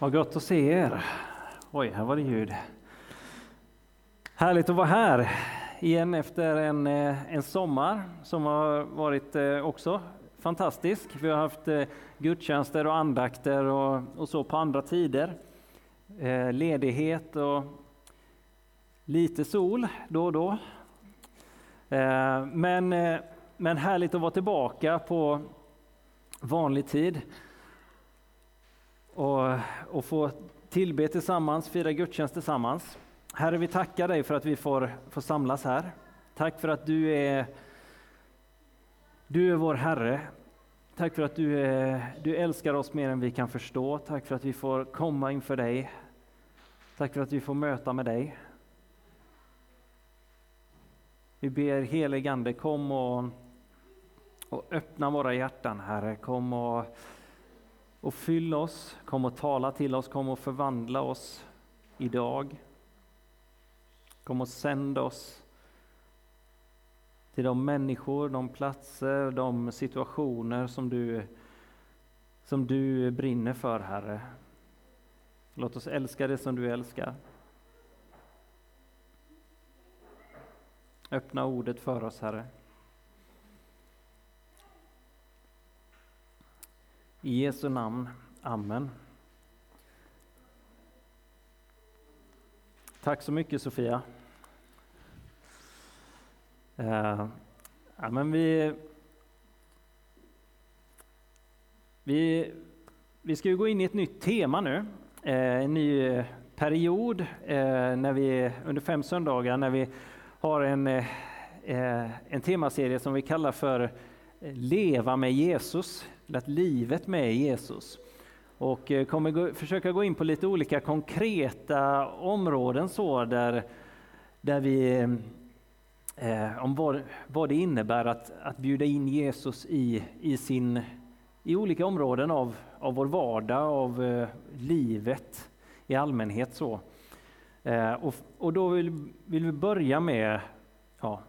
Vad gott att se er. Oj, här var det ljud. Härligt att vara här igen efter en, eh, en sommar som har varit eh, också fantastisk. Vi har haft eh, gudstjänster och andakter och, och så på andra tider. Ledighet och lite sol då och då. Men, men härligt att vara tillbaka på vanlig tid och, och få tillbe tillsammans, fira gudstjänst tillsammans. Herre, vi tackar dig för att vi får, får samlas här. Tack för att du är, du är vår Herre. Tack för att du, är, du älskar oss mer än vi kan förstå. Tack för att vi får komma inför dig. Tack för att vi får möta med dig. Vi ber heligande, kom och, och öppna våra hjärtan, Herre. Kom och och fyll oss, kom och tala till oss, kom och förvandla oss idag. Kom och sänd oss till de människor, de platser, de situationer som du, som du brinner för, Herre. Låt oss älska det som du älskar. Öppna ordet för oss, Herre. I Jesu namn. Amen. Tack så mycket Sofia. Uh, ja, men vi, vi, vi ska ju gå in i ett nytt tema nu, uh, en ny period uh, när vi, under fem söndagar när vi har en, en temaserie som vi kallar för Eh, leva med Jesus att livet med Jesus. Och eh, kommer gå, försöka gå in på lite olika konkreta områden så där, där vi eh, om vad, vad det innebär att, att bjuda in Jesus i, i, sin, i olika områden av, av vår vardag, av eh, livet i allmänhet. så. Eh, och, och då vill, vill vi börja med ja,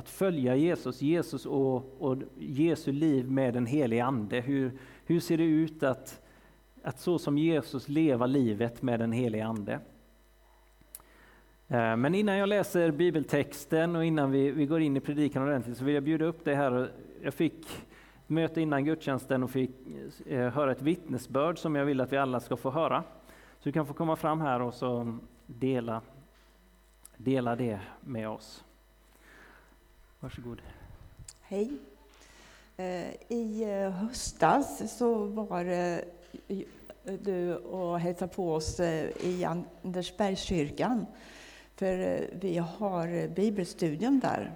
att följa Jesus, Jesus och, och Jesu liv med den helige Ande. Hur, hur ser det ut att, att så som Jesus leva livet med den helige Ande? Eh, men innan jag läser bibeltexten och innan vi, vi går in i predikan ordentligt så vill jag bjuda upp dig här. Jag fick möte innan gudstjänsten och fick eh, höra ett vittnesbörd som jag vill att vi alla ska få höra. Så du kan få komma fram här och så dela, dela det med oss. Varsågod. Hej. Eh, I eh, höstas så var eh, du och hälsade på oss i Andersbergskyrkan. För vi har bibelstudium där.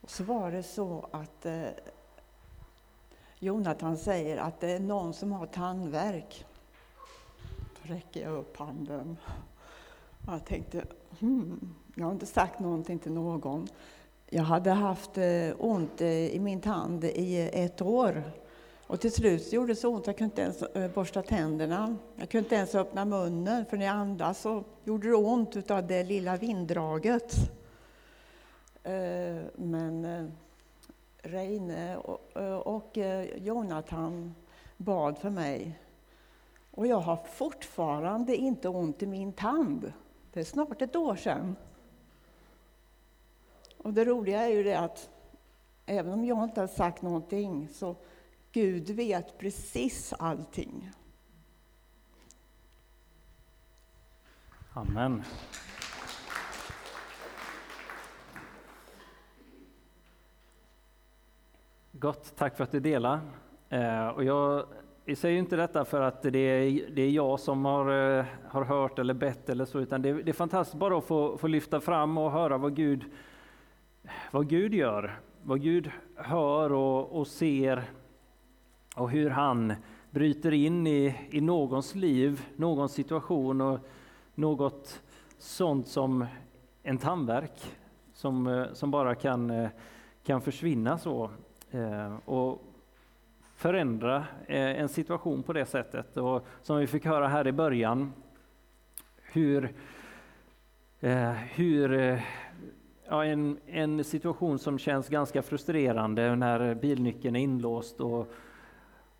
Och så var det så att Jonathan säger att det är någon som har tandvärk. Då räcker jag upp handen. Jag tänkte, hmm, jag har inte sagt någonting till någon. Jag hade haft eh, ont eh, i min tand i ett år. Och till slut gjorde det så ont, jag kunde inte ens eh, borsta tänderna. Jag kunde inte ens öppna munnen, för när jag andades så gjorde det ont av det lilla vinddraget. Men Reine och Jonathan bad för mig. Och jag har fortfarande inte ont i min tand. Det är snart ett år sedan. Och det roliga är ju det att även om jag inte har sagt någonting så Gud vet precis allting. Amen. Gott, tack för att du delar. Eh, och jag, jag säger inte detta för att det är, det är jag som har, eh, har hört eller bett eller så, utan det, det är fantastiskt bara att få, få lyfta fram och höra vad Gud vad Gud gör, vad Gud hör och, och ser och hur han bryter in i, i någons liv, någon situation och något sånt som en tandvärk som, eh, som bara kan, eh, kan försvinna så eh, och förändra en situation på det sättet. Och som vi fick höra här i början, hur, hur ja, en, en situation som känns ganska frustrerande när bilnyckeln är inlåst och,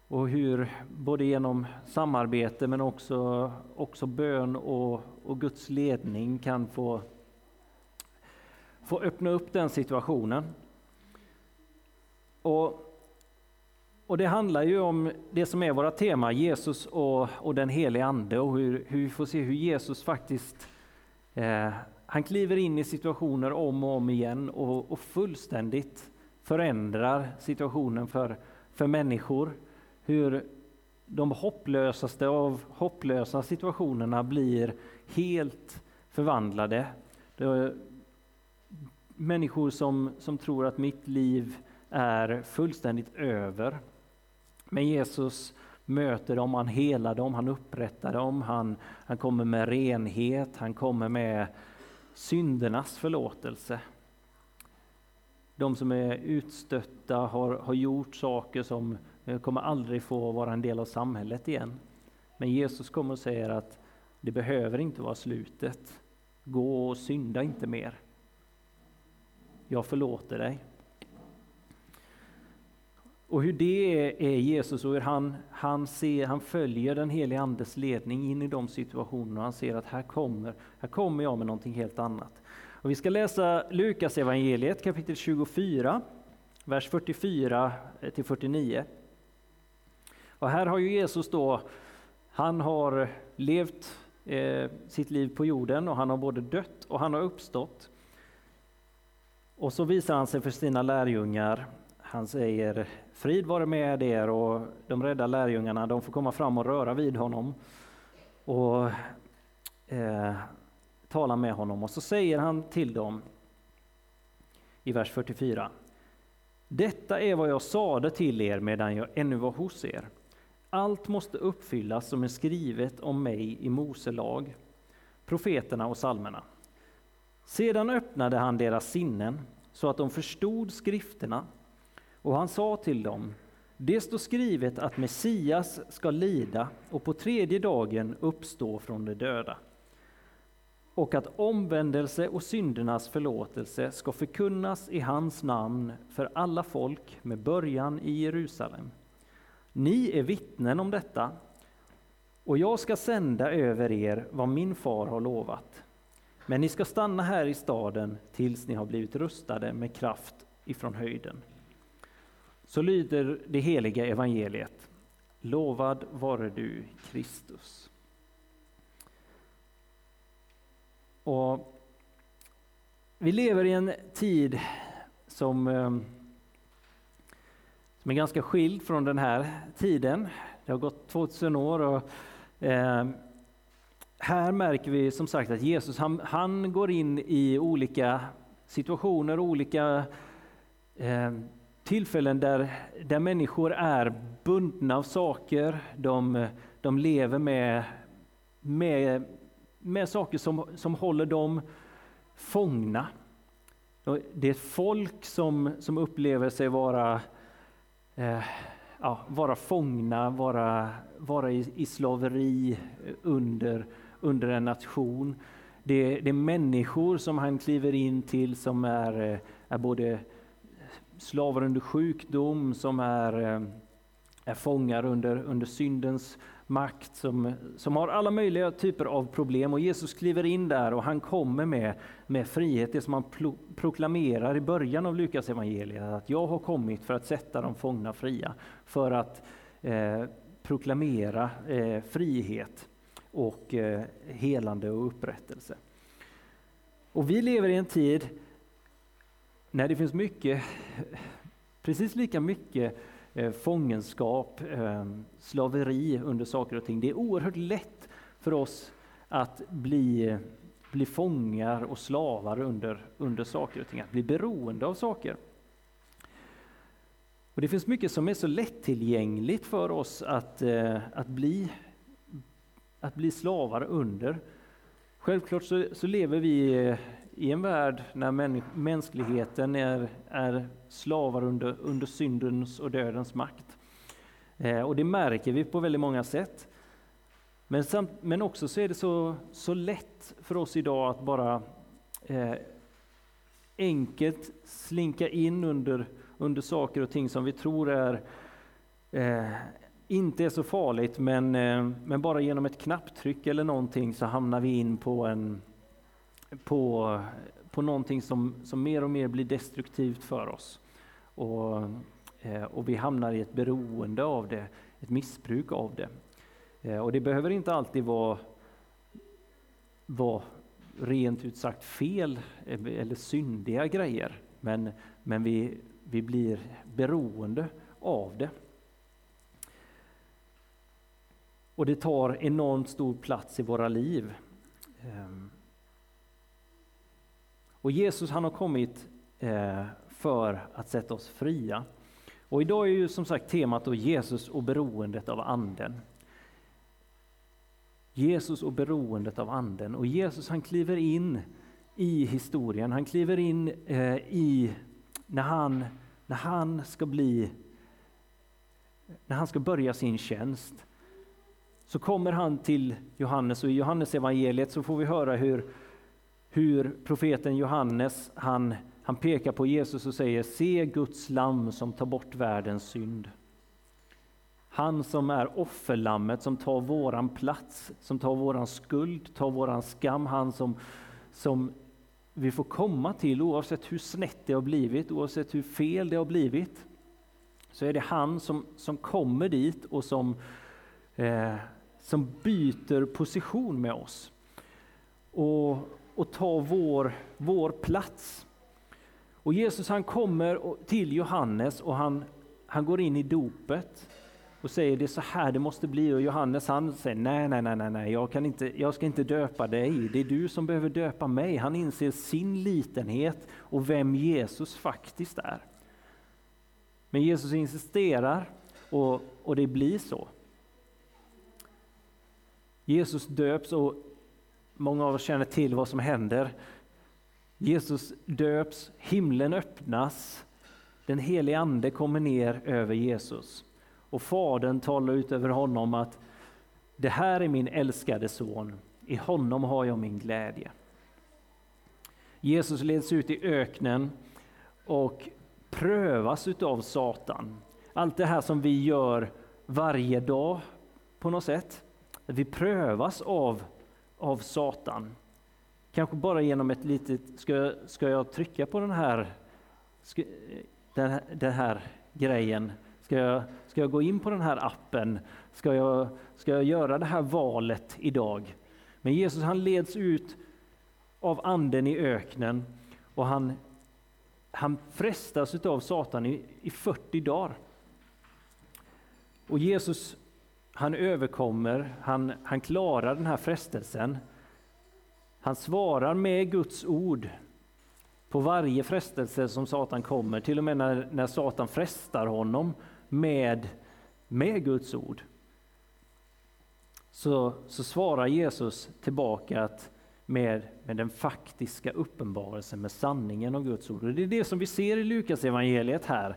och hur både genom samarbete men också, också bön och, och Guds ledning kan få, få öppna upp den situationen. Och, och det handlar ju om det som är våra tema, Jesus och, och den helige Ande och hur, hur vi får se hur Jesus faktiskt eh, han kliver in i situationer om och om igen och, och fullständigt förändrar situationen för, för människor. Hur de hopplösaste av hopplösa situationerna blir helt förvandlade. människor som, som tror att mitt liv är fullständigt över. Men Jesus möter dem, han helar dem, han upprättar dem, han, han kommer med renhet, han kommer med syndernas förlåtelse. De som är utstötta har, har gjort saker som eh, kommer aldrig få vara en del av samhället igen. Men Jesus kommer och säger att det behöver inte vara slutet. Gå och synda inte mer. Jag förlåter dig. Och hur det är Jesus och hur han, han, ser, han följer den helige Andes ledning in i de situationerna. Han ser att här kommer, här kommer jag med någonting helt annat. Och vi ska läsa Lukas evangeliet kapitel 24, vers 44 till 49. Och här har ju Jesus då, han har levt eh, sitt liv på jorden och han har både dött och han har uppstått. Och så visar han sig för sina lärjungar. Han säger Frid vare med er och de rädda lärjungarna de får komma fram och röra vid honom och eh, tala med honom. Och så säger han till dem i vers 44. Detta är vad jag sade till er medan jag ännu var hos er. Allt måste uppfyllas som är skrivet om mig i Mose lag, profeterna och salmerna. Sedan öppnade han deras sinnen så att de förstod skrifterna och han sa till dem, det står skrivet att Messias ska lida och på tredje dagen uppstå från de döda och att omvändelse och syndernas förlåtelse ska förkunnas i hans namn för alla folk med början i Jerusalem. Ni är vittnen om detta och jag ska sända över er vad min far har lovat. Men ni ska stanna här i staden tills ni har blivit rustade med kraft ifrån höjden. Så lyder det heliga evangeliet. Lovad vare du, Kristus. Och vi lever i en tid som, eh, som är ganska skild från den här tiden. Det har gått 2000 år och eh, här märker vi som sagt att Jesus han, han går in i olika situationer, olika eh, tillfällen där, där människor är bundna av saker, de, de lever med, med, med saker som, som håller dem fångna. Det är ett folk som, som upplever sig vara, eh, ja, vara fångna, vara, vara i, i slaveri under, under en nation. Det, det är människor som han kliver in till som är, eh, är både slavar under sjukdom, som är, eh, är fångar under, under syndens makt, som, som har alla möjliga typer av problem. Och Jesus kliver in där och han kommer med, med frihet, det som han pro, proklamerar i början av Lukas evangeliet att jag har kommit för att sätta de fångna fria, för att eh, proklamera eh, frihet och eh, helande och upprättelse. Och vi lever i en tid Nej, det finns mycket, precis lika mycket eh, fångenskap, ehm, slaveri under saker och ting. Det är oerhört lätt för oss att bli, bli fångar och slavar under, under saker och ting, att bli beroende av saker. Och Det finns mycket som är så lättillgängligt för oss att, eh, att, bli, att bli slavar under. Självklart så, så lever vi eh, i en värld när mänskligheten är, är slavar under, under syndens och dödens makt. Eh, och det märker vi på väldigt många sätt. Men, samt, men också så är det så, så lätt för oss idag att bara eh, enkelt slinka in under, under saker och ting som vi tror är, eh, inte är så farligt, men, eh, men bara genom ett knapptryck eller någonting så hamnar vi in på, en, på, på någonting som, som mer och mer blir destruktivt för oss. Och, eh, och vi hamnar i ett beroende av det, ett missbruk av det. Eh, och det behöver inte alltid vara, vara rent ut sagt fel eller syndiga grejer, men, men vi, vi blir beroende av det. Och det tar enormt stor plats i våra liv. Ehm, och Jesus han har kommit eh, för att sätta oss fria. Och idag är ju som sagt temat då Jesus och beroendet av anden. Jesus och beroendet av anden. Och Jesus han kliver in i historien, han kliver in eh, i när han, när han ska bli när han ska börja sin tjänst så kommer han till Johannes och i Johannes evangeliet så får vi höra hur, hur profeten Johannes han, han pekar på Jesus och säger Se Guds lamm som tar bort världens synd. Han som är offerlammet som tar våran plats, som tar våran skuld, tar våran skam, han som, som vi får komma till oavsett hur snett det har blivit, oavsett hur fel det har blivit. Så är det han som, som kommer dit och som eh, som byter position med oss och, och ta vår, vår plats. Och Jesus han kommer till Johannes och han, han går in i dopet och säger det är så här det måste bli. Och Johannes han säger nej, nej, nej, nej, jag, kan inte, jag ska inte döpa dig. Det är du som behöver döpa mig. Han inser sin litenhet och vem Jesus faktiskt är. Men Jesus insisterar och, och det blir så. Jesus döps och många av oss känner till vad som händer. Jesus döps, himlen öppnas, den helige Ande kommer ner över Jesus och Fadern talar ut över honom att det här är min älskade son, i honom har jag min glädje. Jesus leds ut i öknen och prövas utav Satan. Allt det här som vi gör varje dag på något sätt. Vi prövas av, av Satan. Kanske bara genom ett litet, ska jag, ska jag trycka på den här, ska, den, här, den här grejen? Ska jag, ska jag gå in på den här appen? Ska jag, ska jag göra det här valet idag? Men Jesus han leds ut av anden i öknen och han, han frestas av Satan i, i 40 dagar. Och Jesus han överkommer, han, han klarar den här frestelsen. Han svarar med Guds ord på varje frestelse som Satan kommer, till och med när, när Satan frestar honom med, med Guds ord. Så, så svarar Jesus tillbaka att med, med den faktiska uppenbarelsen, med sanningen om Guds ord. Och det är det som vi ser i Lukas evangeliet här.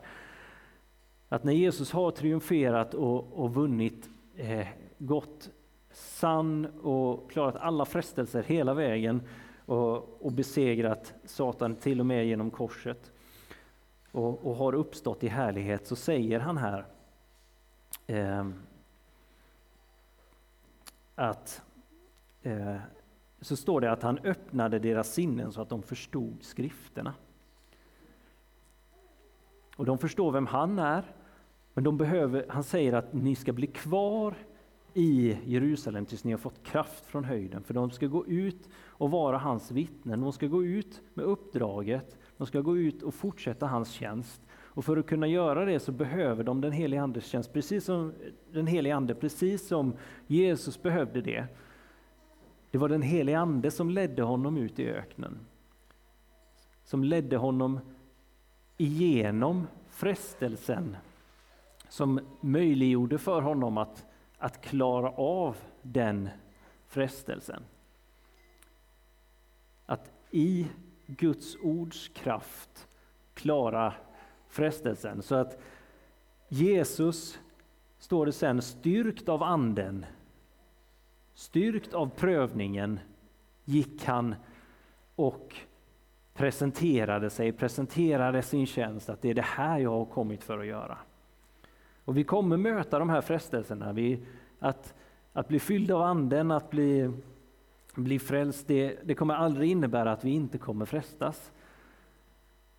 Att när Jesus har triumferat och, och vunnit eh, gått sann och klarat alla frestelser hela vägen och, och besegrat Satan till och med genom korset och, och har uppstått i härlighet så säger han här eh, att eh, så står det att han öppnade deras sinnen så att de förstod skrifterna. Och de förstår vem han är men de behöver, han säger att ni ska bli kvar i Jerusalem tills ni har fått kraft från höjden. För de ska gå ut och vara hans vittnen. De ska gå ut med uppdraget. De ska gå ut och fortsätta hans tjänst. Och för att kunna göra det så behöver de den helige Andes tjänst, precis som den helige Ande, precis som Jesus behövde det. Det var den helige Ande som ledde honom ut i öknen. Som ledde honom igenom frestelsen som möjliggjorde för honom att, att klara av den frestelsen. Att i Guds ords kraft klara frestelsen. Så att Jesus, står det sen, styrkt av anden, styrkt av prövningen, gick han och presenterade sig, presenterade sin tjänst, att det är det här jag har kommit för att göra. Och vi kommer möta de här frestelserna. Vi, att, att bli fylld av anden, att bli, bli frälst, det, det kommer aldrig innebära att vi inte kommer frestas.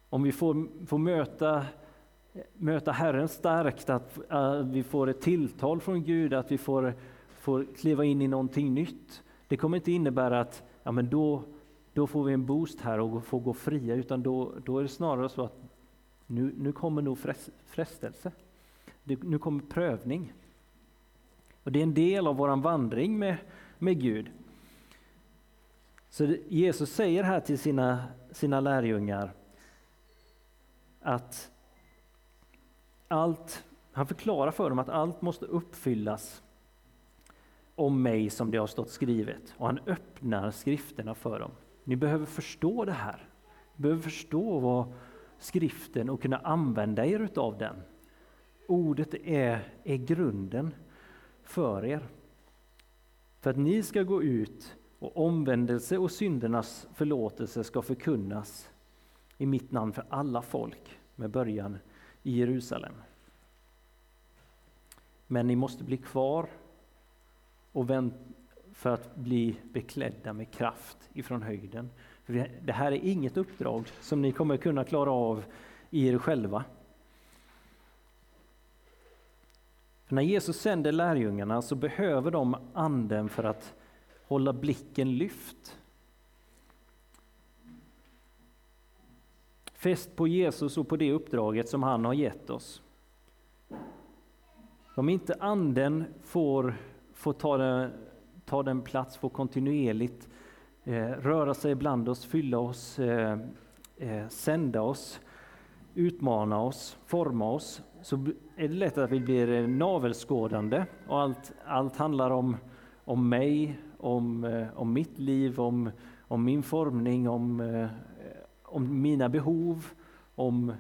Om vi får, får möta, möta Herren starkt, att, att vi får ett tilltal från Gud, att vi får, får kliva in i någonting nytt. Det kommer inte innebära att ja, men då, då får vi en boost här och får gå fria, utan då, då är det snarare så att nu, nu kommer nog frestelse. Nu kommer prövning. Och Det är en del av vår vandring med, med Gud. Så Jesus säger här till sina, sina lärjungar att allt, han förklarar för dem att allt måste uppfyllas om mig som det har stått skrivet. Och han öppnar skrifterna för dem. Ni behöver förstå det här. Ni behöver förstå vad skriften och kunna använda er utav den. Ordet är, är grunden för er. För att ni ska gå ut och omvändelse och syndernas förlåtelse ska förkunnas i mitt namn för alla folk med början i Jerusalem. Men ni måste bli kvar och för att bli beklädda med kraft ifrån höjden. För det här är inget uppdrag som ni kommer kunna klara av i er själva. För när Jesus sänder lärjungarna så behöver de anden för att hålla blicken lyft. Fäst på Jesus och på det uppdraget som han har gett oss. Om inte anden får, får ta, den, ta den plats, får kontinuerligt eh, röra sig bland oss, fylla oss, eh, eh, sända oss, utmana oss, forma oss, så är det lätt att vi blir eh, navelskådande och allt, allt handlar om, om mig, om, eh, om mitt liv, om, om min formning, om, eh, om mina behov, om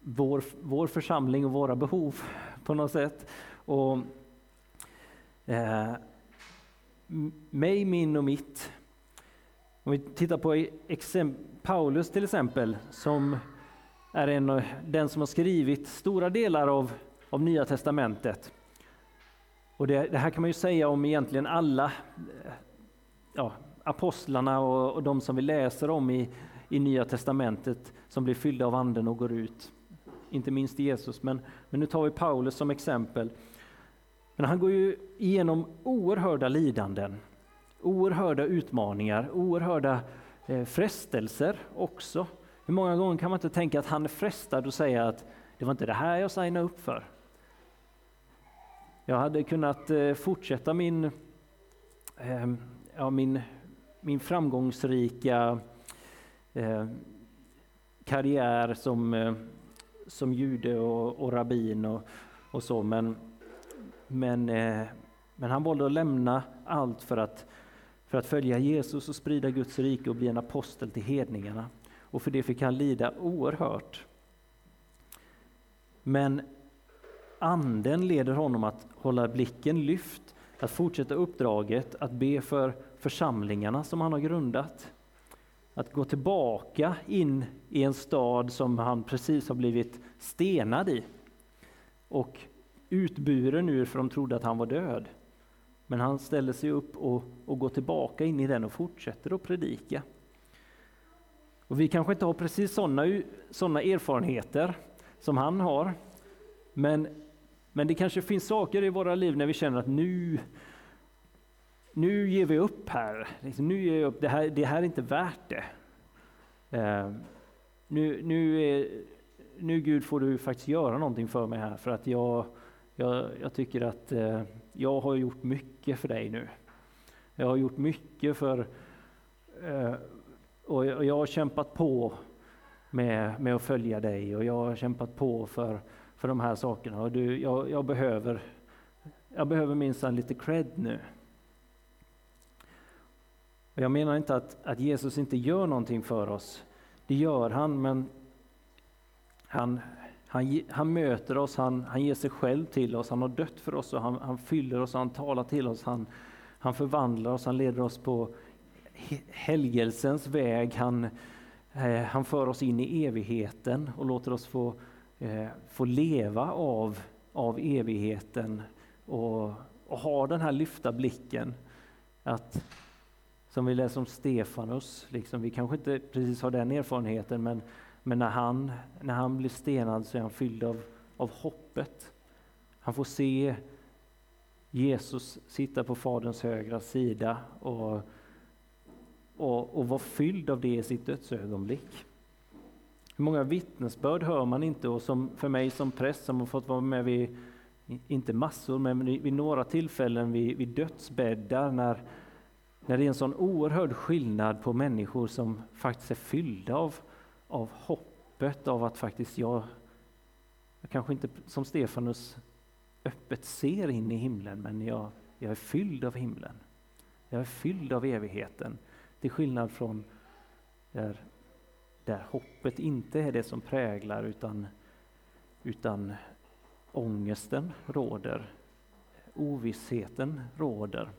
vår, vår församling och våra behov på något sätt. Och, eh, mig, min och mitt. Om vi tittar på Paulus till exempel, som är en, den som har skrivit stora delar av, av Nya Testamentet. Och det, det, här kan man ju säga om egentligen alla ja, apostlarna och, och de som vi läser om i, i Nya Testamentet som blir fyllda av Anden och går ut. Inte minst Jesus, men, men nu tar vi Paulus som exempel. Men han går ju igenom oerhörda lidanden, oerhörda utmaningar, oerhörda eh, frestelser också. Hur många gånger kan man inte tänka att han är frestad och säga att det var inte det här jag signade upp för. Jag hade kunnat eh, fortsätta min, ehm, ja, min, min framgångsrika eh, karriär som, eh, som jude och, och rabbin och, och så, men, men, men han valde att lämna allt för att, för att följa Jesus och sprida Guds rike och bli en apostel till hedningarna och för det fick han lida oerhört. Men anden leder honom att hålla blicken lyft, att fortsätta uppdraget, att be för församlingarna som han har grundat. Att gå tillbaka in i en stad som han precis har blivit stenad i och utburen ur för de trodde att han var död. Men han ställer sig upp och, och går tillbaka in i den och fortsätter att predika. Och vi kanske inte har precis sådana såna erfarenheter som han har. Men, men det kanske finns saker i våra liv när vi känner att nu, nu ger vi upp här. Liksom, nu ger upp. Det, här, det här är inte värt det. Uh, nu, nu, är, nu Gud får du faktiskt göra någonting för mig här för att jag, jag, jag tycker att uh, jag har gjort mycket för dig nu. Jag har gjort mycket för, uh, och jag har kämpat på med, med att följa dig och jag har kämpat på för, för de här sakerna. Och du, jag, jag behöver, jag behöver minsann lite cred nu. Och jag menar inte att, att Jesus inte gör någonting för oss. Det gör han, men han, han, han möter oss, han, han ger sig själv till oss, han har dött för oss och han, han fyller oss, han talar till oss, han, han förvandlar oss, han leder oss på helgelsens väg. Han, eh, han för oss in i evigheten och låter oss få, eh, få leva av, av evigheten och, och ha den här lyfta blicken. Att, som vi läser om Stefanus, liksom, vi kanske inte precis har den erfarenheten men, men när, han, när han blir stenad så är han fylld av, av hoppet. Han får se Jesus sitta på Faderns högra sida och, och, och vara fylld av det i sitt dödsögonblick. Hur många vittnesbörd hör man inte? Och som för mig som präst som har fått vara med vid, inte massor, men vid några tillfällen vid, vid dödsbäddar när, när det är en sån oerhörd skillnad på människor som faktiskt är fyllda av, av hoppet av att faktiskt jag, jag kanske inte som Stefanus öppet ser in i himlen, men jag, jag är fylld av himlen. Jag är fylld av evigheten. Till skillnad från där, där hoppet inte är det som präglar utan, utan ångesten råder, ovissheten råder.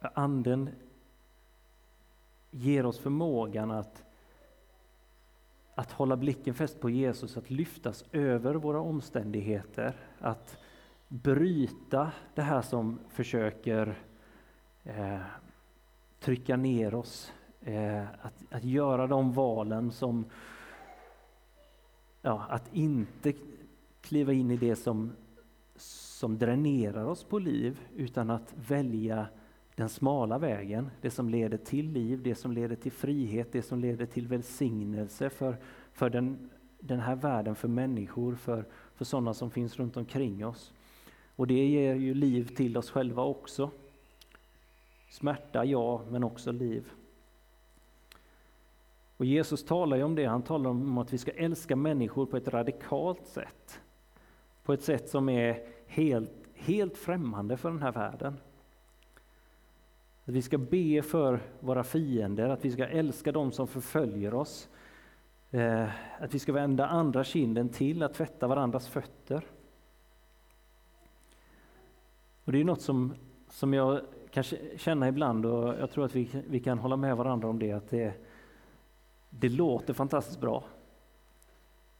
Anden ger oss förmågan att att hålla blicken fäst på Jesus, att lyftas över våra omständigheter, att bryta det här som försöker eh, trycka ner oss, eh, att, att göra de valen som, ja, att inte kliva in i det som, som dränerar oss på liv, utan att välja den smala vägen, det som leder till liv, det som leder till frihet, det som leder till välsignelse för, för den, den här världen, för människor, för, för sådana som finns runt omkring oss. Och det ger ju liv till oss själva också. Smärta, ja, men också liv. Och Jesus talar ju om det, han talar om att vi ska älska människor på ett radikalt sätt. På ett sätt som är helt, helt främmande för den här världen. Att vi ska be för våra fiender, att vi ska älska dem som förföljer oss. Eh, att vi ska vända andra kinden till, att tvätta varandras fötter. Och Det är något som, som jag kan känna ibland och jag tror att vi, vi kan hålla med varandra om det, att det, det låter fantastiskt bra.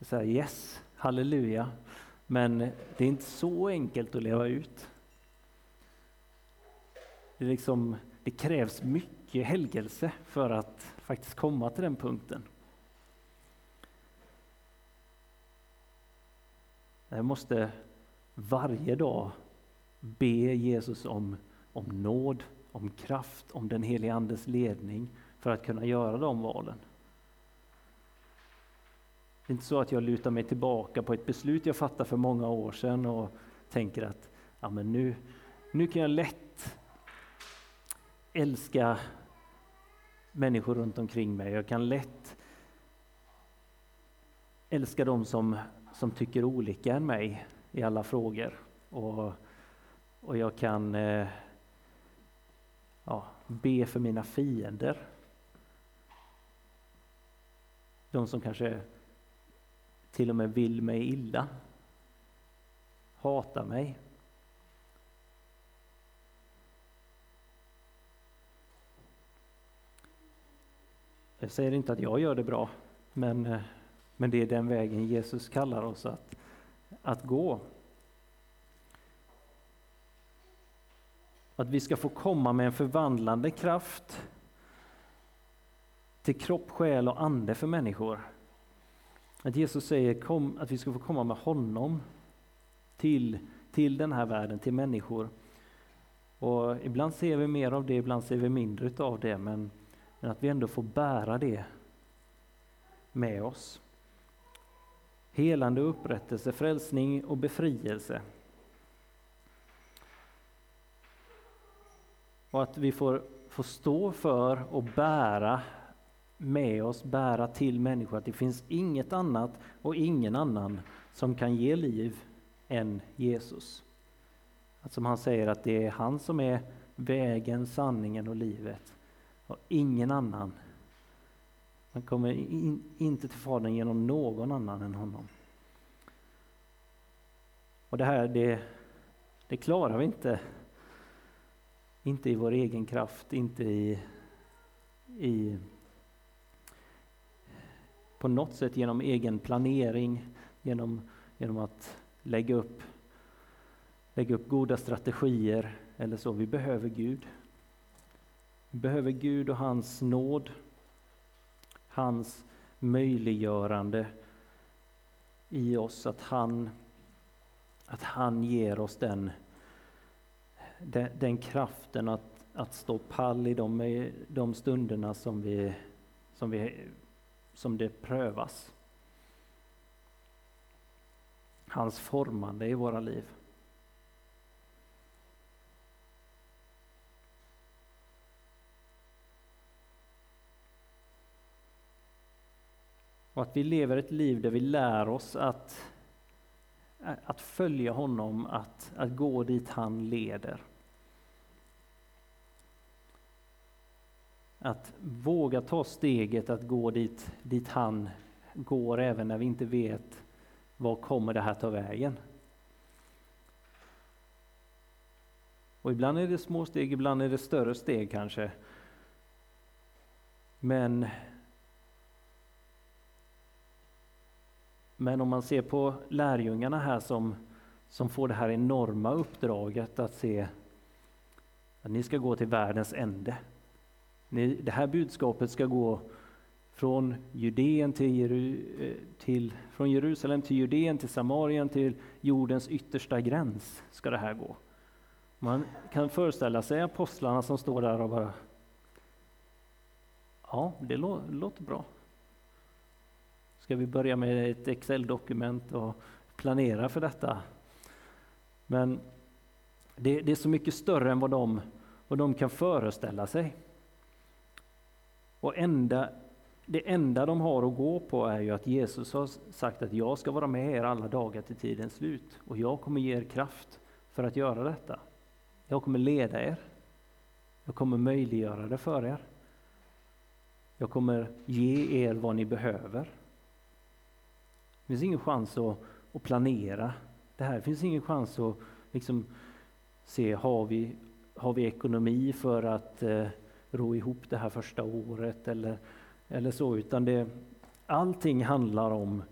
Så här, yes, halleluja. Men det är inte så enkelt att leva ut. Det är liksom det krävs mycket helgelse för att faktiskt komma till den punkten. Jag måste varje dag be Jesus om, om nåd, om kraft, om den helige Andes ledning för att kunna göra de valen. Det är inte så att jag lutar mig tillbaka på ett beslut jag fattade för många år sedan och tänker att ja, men nu, nu kan jag lätt älska människor runt omkring mig. Jag kan lätt älska dem som, som tycker olika än mig i alla frågor. Och, och jag kan eh, ja, be för mina fiender. De som kanske till och med vill mig illa, hatar mig. Jag säger inte att jag gör det bra, men, eh, men det är den vägen Jesus kallar oss att, att gå. Att vi ska få komma med en förvandlande kraft till kropp, själ och ande för människor. Att Jesus säger kom, att vi ska få komma med honom till, till den här världen, till människor. Och ibland ser vi mer av det, ibland ser vi mindre av det, men men att vi ändå får bära det med oss. Helande upprättelse, frälsning och befrielse. Och att vi får, får stå för och bära med oss, bära till människor att det finns inget annat och ingen annan som kan ge liv än Jesus. Att som han säger att det är han som är vägen, sanningen och livet och ingen annan. Man kommer in, inte till Fadern genom någon annan än honom. Och det här, det, det klarar vi inte. Inte i vår egen kraft, inte i, i, på något sätt genom egen planering, genom, genom att lägga upp, lägga upp goda strategier eller så. Vi behöver Gud. Vi behöver Gud och hans nåd, hans möjliggörande i oss, att han, att han ger oss den, den, den kraften att, att stå pall i de, de stunderna som, vi, som, vi, som det prövas. Hans formande i våra liv. Och att vi lever ett liv där vi lär oss att, att följa honom, att, att gå dit han leder. Att våga ta steget att gå dit, dit han går även när vi inte vet var kommer det här ta vägen. Och ibland är det små steg, ibland är det större steg kanske. Men Men om man ser på lärjungarna här som, som får det här enorma uppdraget att se att ni ska gå till världens ände. Det här budskapet ska gå från Judeen till, eh, till, från Jerusalem till Judeen till Samarien till jordens yttersta gräns ska det här gå. Man kan föreställa sig apostlarna som står där och bara Ja, det låter bra. Ska vi börja med ett Excel-dokument och planera för detta? Men det, det, är så mycket större än vad de, vad de kan föreställa sig. Och enda, det enda de har att gå på är ju att Jesus har sagt att jag ska vara med er alla dagar till tidens slut och jag kommer ge er kraft för att göra detta. Jag kommer leda er. Jag kommer möjliggöra det för er. Jag kommer ge er vad ni behöver. Det finns ingen chans att, att planera det här. Det finns ingen chans att liksom se, har vi, har vi ekonomi för att eh, ro ihop det här första året eller, eller så, utan det, allting handlar om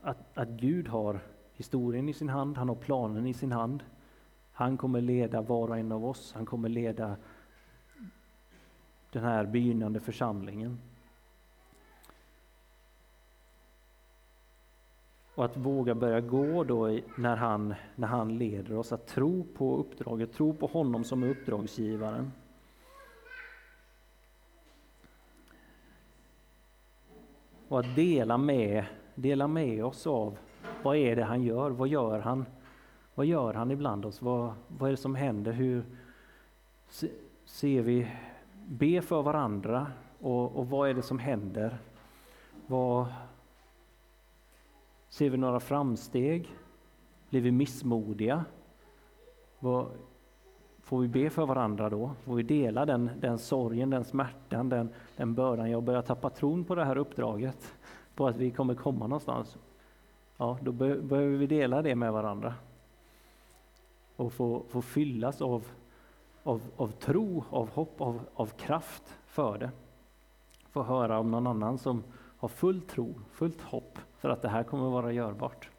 att, att Gud har historien i sin hand, han har planen i sin hand. Han kommer leda var och en av oss, han kommer leda den här begynnande församlingen. Och att våga börja gå då när han, när han leder oss, att tro på uppdraget, tro på honom som är uppdragsgivaren. Och att dela med, dela med oss av vad är det han gör, vad gör han? Vad gör han ibland oss? Vad, vad är det som händer? Hur ser vi, be för varandra och, och vad är det som händer? Vad, Ser vi några framsteg? Blir vi missmodiga? Får vi be för varandra då? Får vi dela den, den sorgen, den smärtan, den, den bördan? Jag börjar tappa tron på det här uppdraget, på att vi kommer komma någonstans. Ja, då be, behöver vi dela det med varandra och få, få fyllas av, av, av tro, av hopp, av, av kraft för det. Få höra om någon annan som har full tro, fullt hopp för att det här kommer vara görbart.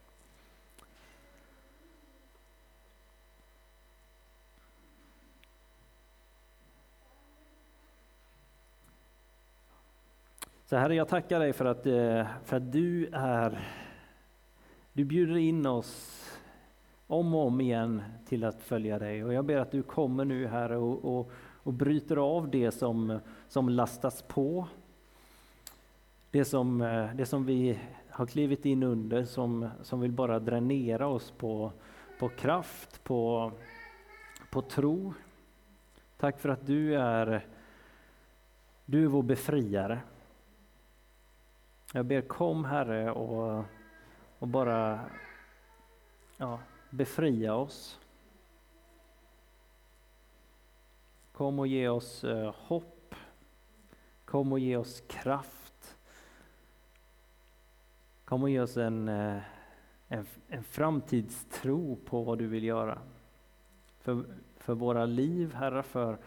Så Herre, jag tackar dig för att, eh, för att du är du bjuder in oss om och om igen till att följa dig. Och jag ber att du kommer nu Herre och, och, och bryter av det som, som lastas på. Det som, eh, det som vi har klivit in under som, som vill bara dränera oss på, på kraft, på, på tro. Tack för att du är, du är vår befriare. Jag ber kom Herre och, och bara ja, befria oss. Kom och ge oss eh, hopp. Kom och ge oss kraft. Kom och ge oss en, eh, en, en framtidstro på vad du vill göra. För, för våra liv, Herre, för,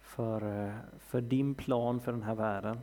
för, eh, för din plan för den här världen.